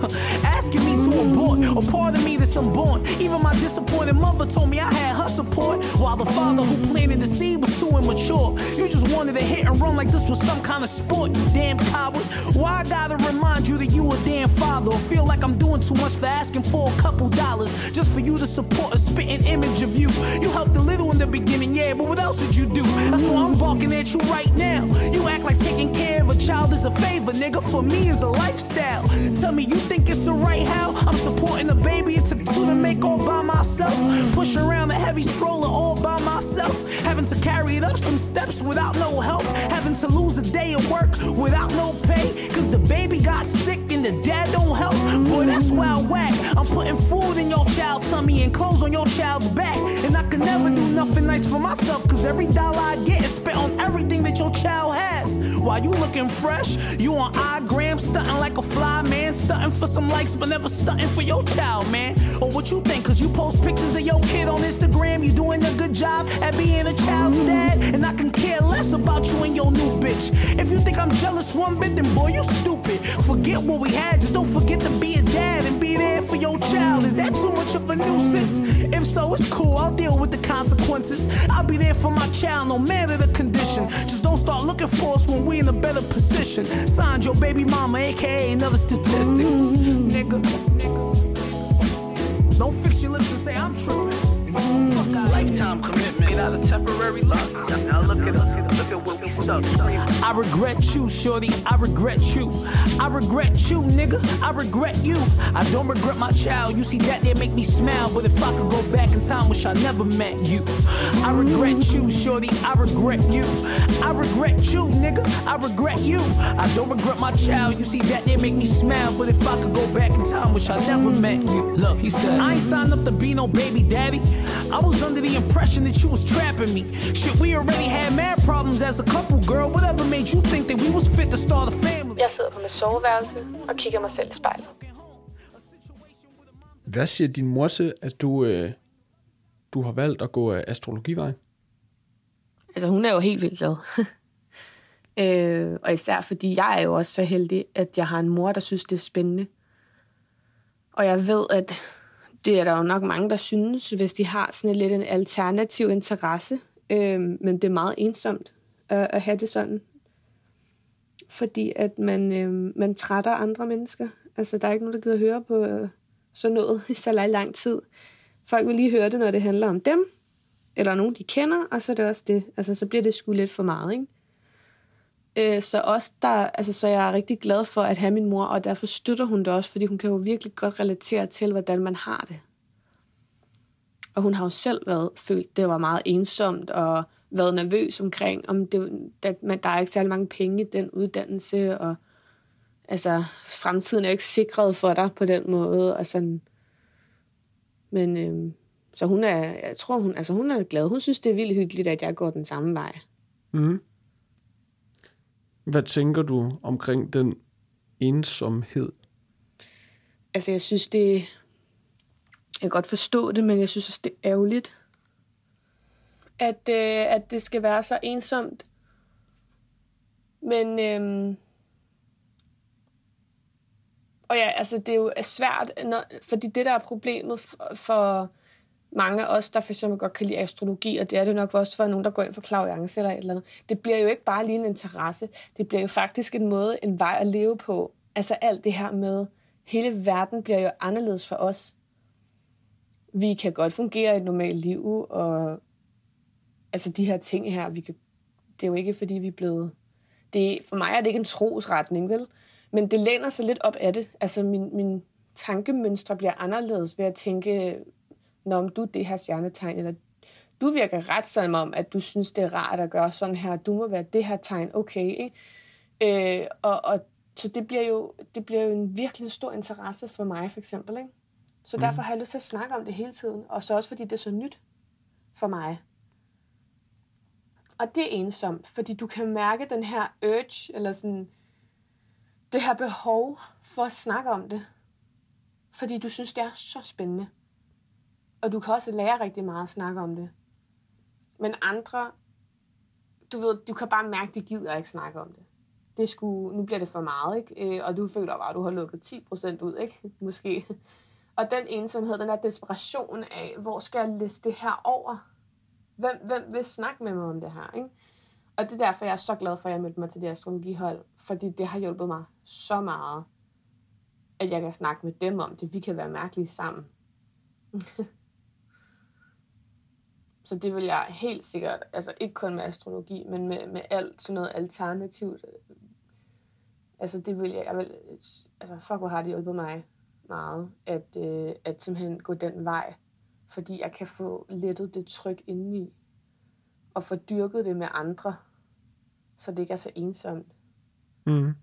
asking me to abort, or part of me that's unborn. Even my disappointed mother told me I had her support, while the father who planted the seed was too immature. You just wanted to hit and run like this was some kind of sport, you damn coward. Why I gotta remind you that you a damn father, or feel like I'm doing too much for asking for a couple dollars just for you to support a spitting image of you. You helped a little in the beginning, yeah, but what else did you do? That's why I'm barking at you right now. You act like taking care of a child is a favor, nigga. For me, is a lifestyle. Tell me, you think it's the right how? I'm supporting a baby. It took two to make all by myself. Push around a heavy stroller all by myself. Having to carry it up some steps without no help. Having to lose a day of work without no pay. Cause the baby got sick and the dad don't help. Boy, that's wild whack. I'm putting food in your child's tummy and clothes on your child's back. And I can never do nothing nice for myself. Cause every dollar I get is spent on everything that your child has. While you looking fresh, you on iGram, stunting like a fly man, stunting for some likes, but never stunting for your child, man. Or what you think? Cause you post pictures of your kid on Instagram, you doing a good job at being a child's dad, and I can care less about you and your new bitch. If you think I'm jealous one bit, then boy, you stupid. Forget what we had, just don't forget to be a dad and be there for your child. Is that too much of a nuisance? If so, it's cool, I'll deal with the consequences. I'll be there for my child, no matter the condition. Just don't start looking for us when we in a better position. Signed your baby mama, aka another statistic. Nigga. Don't fix your lips and say I'm tripping. Lifetime commitment, not a temporary love. Now look at us, look at what we stuck. I regret you, shorty. I regret you. I regret you, nigga. I regret you. I don't regret my child. You see that they make me smile. But if I could go back in time, wish I never met you. I regret you, shorty. I regret you. I regret you, nigga. I regret you. I don't regret my child. You see that they make me smile. But if I could go back in time, wish I never met you. Look, he said, I ain't signed up to be no baby daddy. I was under the impression that you was trapping me. Shit, we already had mad problems as a couple, girl. Whatever made you think that we was fit to start a family? Jeg sidder på mit soveværelse og kigger mig selv i spejlet. Hvad siger din mor til, at du, øh, du har valgt at gå astrologivejen? Altså, hun er jo helt vildt glad. øh, og især fordi jeg er jo også så heldig, at jeg har en mor, der synes, det er spændende. Og jeg ved, at det er der jo nok mange, der synes, hvis de har sådan lidt en alternativ interesse. Øh, men det er meget ensomt at, at have det sådan. Fordi at man, øh, man trætter andre mennesker. Altså, der er ikke nogen, der gider høre på øh, sådan noget i så lang, lang tid. Folk vil lige høre det, når det handler om dem, eller nogen, de kender, og så er det også det. Altså, så bliver det sgu lidt for meget, ikke? Øh, så også der, altså, så jeg er rigtig glad for at have min mor, og derfor støtter hun det også, fordi hun kan jo virkelig godt relatere til, hvordan man har det. Og hun har jo selv været følt, det var meget ensomt, og været nervøs omkring, om det, at man, der er ikke særlig mange penge i den uddannelse, og altså, fremtiden er jo ikke sikret for dig på den måde, og sådan. Men, øh, så hun er, jeg tror, hun, altså, hun er glad. Hun synes, det er vildt hyggeligt, at jeg går den samme vej. Mm. Hvad tænker du omkring den ensomhed? Altså, jeg synes, det... Jeg kan godt forstå det, men jeg synes også, det er ærgerligt, at, øh, at det skal være så ensomt. Men... Øh, og ja, altså, det er jo svært, når, fordi det, der er problemet for, for mange af os, der for eksempel godt kan lide astrologi, og det er det nok også for nogen, der går ind for klaviance eller et eller andet, det bliver jo ikke bare lige en interesse. Det bliver jo faktisk en måde, en vej at leve på. Altså alt det her med, hele verden bliver jo anderledes for os. Vi kan godt fungere i et normalt liv, og altså de her ting her, vi kan, det er jo ikke, fordi vi er blevet... Det, for mig er det ikke en trosretning, vel? Men det læner sig lidt op af det. Altså min, min tankemønstre bliver anderledes ved at tænke, når du er det her stjernetegn, eller du virker ret som om, at du synes, det er rart at gøre sådan her, du må være det her tegn, okay, ikke? Øh, og, og så det bliver, jo, det bliver jo en virkelig stor interesse for mig, for eksempel, ikke? Så mm. derfor har jeg lyst til at snakke om det hele tiden, og så også fordi det er så nyt for mig. Og det er ensomt, fordi du kan mærke den her urge, eller sådan, det her behov for at snakke om det. Fordi du synes, det er så spændende. Og du kan også lære rigtig meget at snakke om det. Men andre, du ved, du kan bare mærke, at de gider ikke snakke om det. Det skulle, nu bliver det for meget, ikke? Øh, og du føler bare, at du har lukket 10% ud, ikke? Måske. Og den ensomhed, den der desperation af, hvor skal jeg læse det her over? Hvem, hvem vil snakke med mig om det her, ikke? Og det er derfor, jeg er så glad for, at jeg meldte mig til det astrologihold. Fordi det har hjulpet mig så meget, at jeg kan snakke med dem om det. Vi kan være mærkelige sammen. Så det vil jeg helt sikkert, altså ikke kun med astrologi, men med, med alt sådan noget alternativt. Altså det vil jeg, jeg vil, altså fuck hvor har det hjulpet mig meget, at, øh, at simpelthen gå den vej. Fordi jeg kan få lettet det tryk indeni, og få dyrket det med andre, så det ikke er så ensomt. Mm.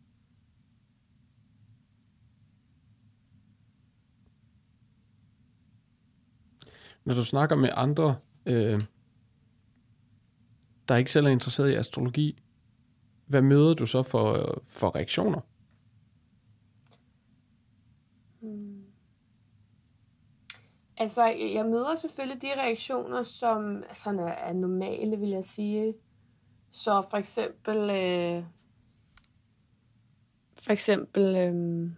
Når du snakker med andre, øh, der ikke selv er interesseret i astrologi, hvad møder du så for, for reaktioner? Hmm. Altså, jeg møder selvfølgelig de reaktioner, som sådan er, er normale, vil jeg sige. Så for eksempel, øh, for eksempel, øh,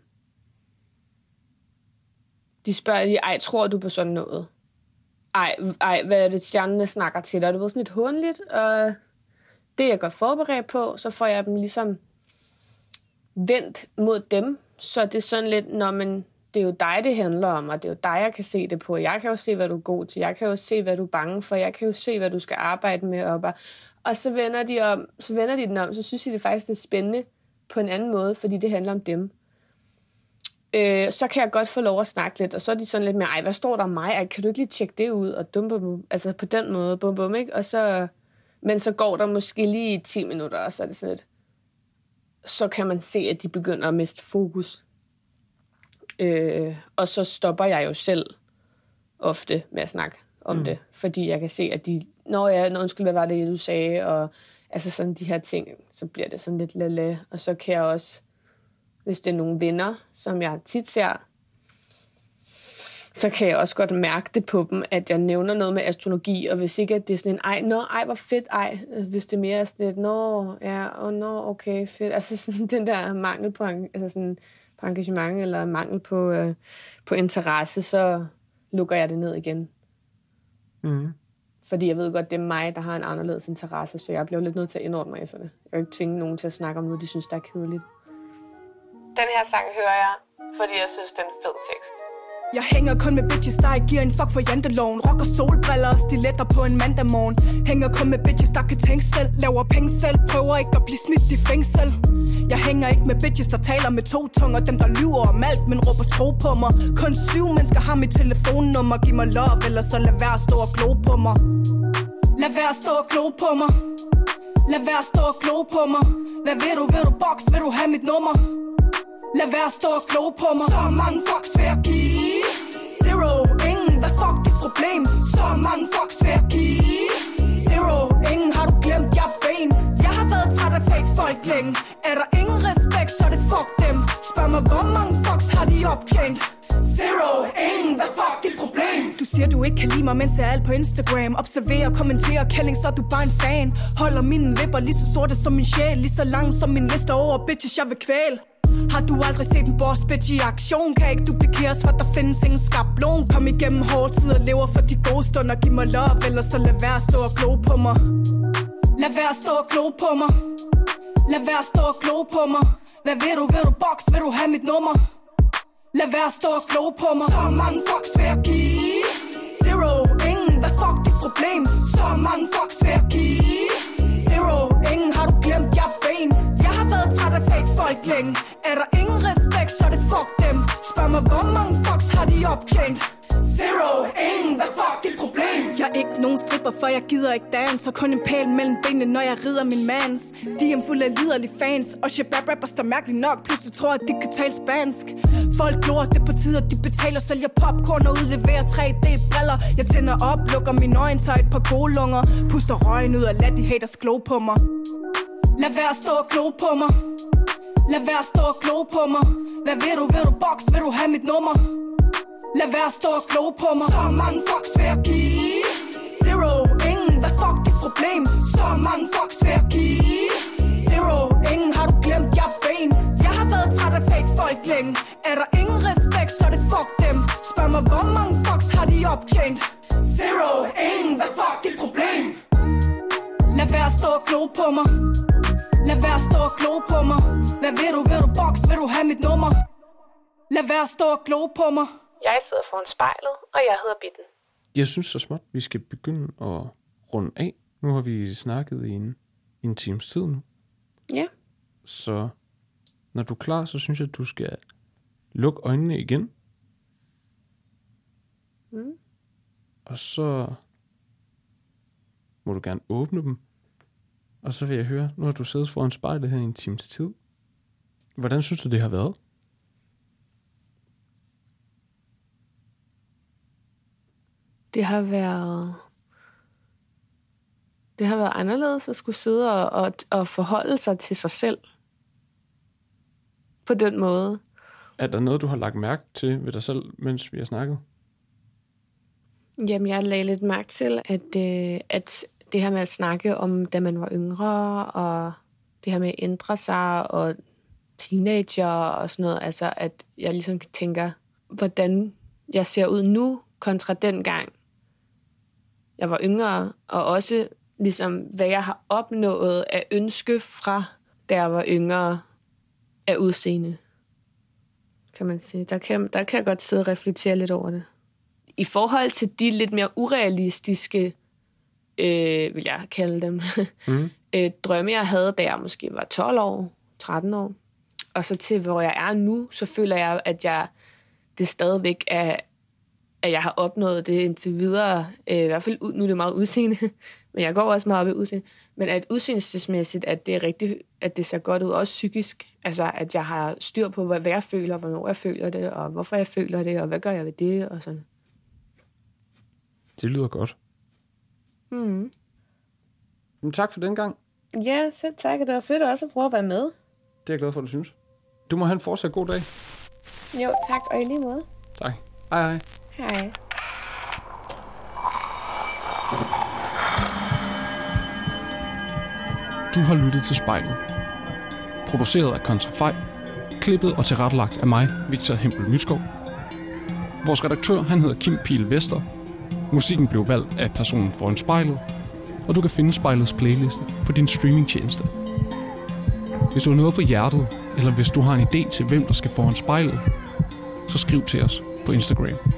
de spørger lige, ej, tror du på sådan noget? Ej, ej, hvad er det, stjernerne snakker til dig? Det var sådan lidt håndligt, og det er jeg godt forberedt på, så får jeg dem ligesom vendt mod dem, så det er sådan lidt, når man, det er jo dig, det handler om, og det er jo dig, jeg kan se det på. Jeg kan jo se, hvad du er god til. Jeg kan jo se, hvad du er bange for. Jeg kan jo se, hvad du skal arbejde med op. Og, og så vender de om, så vender de den om, så synes de det faktisk det er spændende på en anden måde, fordi det handler om dem øh, så kan jeg godt få lov at snakke lidt, og så er de sådan lidt mere, ej, hvad står der om mig? Ej, kan du ikke lige tjekke det ud? Og dum, bum, altså på den måde, bum, bum, ikke? Og så, men så går der måske lige 10 minutter, og så er det sådan lidt, så kan man se, at de begynder at miste fokus. Øh, og så stopper jeg jo selv ofte med at snakke om mm. det, fordi jeg kan se, at de, når jeg, nå, undskyld, hvad var det, du sagde, og altså sådan de her ting, så bliver det sådan lidt lille, og så kan jeg også hvis det er nogle venner, som jeg tit ser, så kan jeg også godt mærke det på dem, at jeg nævner noget med astrologi, og hvis ikke at det er sådan en, ej, nå, ej, hvor fedt, ej, hvis det mere er sådan et, nå, ja, og nå, okay, fedt, altså sådan den der mangel på, altså sådan, på engagement, eller mangel på, øh, på interesse, så lukker jeg det ned igen. Mm. Fordi jeg ved godt, det er mig, der har en anderledes interesse, så jeg bliver lidt nødt til at indordne mig efter det. Jeg kan ikke tvinge nogen til at snakke om noget, de synes, der er kedeligt. Den her sang hører jeg, fordi jeg synes, den er en fed tekst. Jeg hænger kun med bitches, der ikke giver en fuck for janteloven. Rocker solbriller og stiletter på en mandag morgen Hænger kun med bitches, der kan tænke selv. Laver penge selv, prøver ikke at blive smidt i fængsel. Jeg hænger ikke med bitches, der taler med to tunger. Dem, der lyver om alt, men råber tro på mig. Kun syv mennesker har mit telefonnummer. Giv mig love, eller så lad være at stå og glo på mig. Lad være at stå og glo på mig. Lad være at stå og glo på mig. Hvad vil du, vil du box, vil du have mit nummer? Lad være stå og glo på mig. Så mange fucks vil jeg give. Zero, ingen, hvad fuck dit problem? Så mange fucks vil jeg give. Zero, ingen, har du glemt, jeg er ben Jeg har været træt af fake folk længe. Er der ingen respekt, så det fuck dem. Mig, hvor mange fucks har de optjent? Zero, ingen, hvad fuck dit problem? Du siger, du ikke kan lide mig, mens jeg er alt på Instagram. Observerer, kommenterer, kælling, så er du bare en fan. Holder mine vipper lige så sorte som min sjæl. Lige så lang som min liste over bitches, jeg vil kvæle har du aldrig set en boss bitch i aktion? Kan ikke duplikeres, for der findes ingen skablon Kom igennem hårde tider, lever for de gode stunder. Giv mig love, eller så lad være at stå og glo på mig. Lad være at stå og glo på mig. Lad være at stå og glo på mig. Hvad vil du, vil du box, vil du have mit nummer? Lad være at stå og glo på mig. Så mange fucks vil jeg give. Zero, ingen, hvad fuck dit problem? Så mange fucks af folk længe Er der ingen respekt, så er det fuck dem. Spørg mig, hvor mange fucks har de optjent? Zero, ingen, hvad fuck dit problem? Jeg er ikke nogen stripper, for jeg gider ikke dans. Og kun en pæl mellem benene, når jeg rider min mans De er fuld af liderlige fans. Og shabab rappers, der mærkeligt nok Pludselig tror, at de kan tale spansk. Folk glor, det på tider, de betaler Sælger popcorn og udleverer 3D-briller Jeg tænder op, lukker mine øjne, tager et par gode lunger. Puster røgen ud og lad de haters glo på mig. Lad være at stå og glo på mig. Lad være at stå og glo på mig. Hvad vil du, vil du box, vil du have mit nummer? Lad være at stå og glo på mig. Så mange fucks vil jeg give. Zero, ingen, hvad fuck dit problem? Så mange fucks vil jeg give. Zero, ingen, har du glemt, jeg er ben Jeg har været træt af fake folk længe. Er der ingen respekt, så det fuck dem. Spørg mig, hvor mange fucks har de optjent? Zero, ingen, hvad fuck dit problem? Lad være at stå og glo på mig. Lad være at stå og glo på mig Hvad vil du, vil du box, vil du have mit nummer? Lad være at stå og glo på mig Jeg sidder foran spejlet, og jeg hedder Bitten. Jeg synes så småt, vi skal begynde at runde af. Nu har vi snakket i en, i en times tid nu. Ja. Så når du er klar, så synes jeg, at du skal lukke øjnene igen. Mm. Og så må du gerne åbne dem. Og så vil jeg høre, nu har du siddet foran spejlet her i en times tid. Hvordan synes du, det har været? Det har været... Det har været anderledes at skulle sidde og, og, og forholde sig til sig selv. På den måde. Er der noget, du har lagt mærke til ved dig selv, mens vi har snakket? Jamen, jeg lagde lidt mærke til, at, øh, at det her med at snakke om, da man var yngre, og det her med at ændre sig, og teenager og sådan noget, altså at jeg ligesom tænker, hvordan jeg ser ud nu, kontra dengang jeg var yngre, og også ligesom, hvad jeg har opnået af ønske fra, da jeg var yngre, af udseende, kan man sige. Der kan, der kan jeg godt sidde og reflektere lidt over det. I forhold til de lidt mere urealistiske, øh, vil jeg kalde dem, Mm. øh, drømme, jeg havde, da jeg måske var 12 år, 13 år, og så til, hvor jeg er nu, så føler jeg, at jeg det stadigvæk er, at jeg har opnået det indtil videre. Øh, I hvert fald, nu er det meget udseende, men jeg går også meget op i udseende. Men at udseendelsesmæssigt, at det er rigtigt, at det ser godt ud, også psykisk. Altså, at jeg har styr på, hvad hvad jeg føler, hvornår jeg føler det, og hvorfor jeg føler det, og hvad gør jeg ved det, og sådan. Det lyder godt. Mm. Men tak for den gang. Ja, selv tak. Det var fedt også at prøve at være med. Det er jeg glad for, at du synes. Du må have en fortsat god dag. Jo, tak, og i lige måde. Tak. Hej hej. Hej. Du har lyttet til spejlet. Produceret af Kontrafej. Klippet og tilrettelagt af mig, Victor Hempel Nyskov. Vores redaktør, han hedder Kim Pihl Vester. Musikken blev valgt af personen foran spejlet. Og du kan finde spejlets playliste på din streamingtjeneste. Hvis du har noget på hjertet, eller hvis du har en idé til, hvem der skal foran spejlet, så skriv til os på Instagram.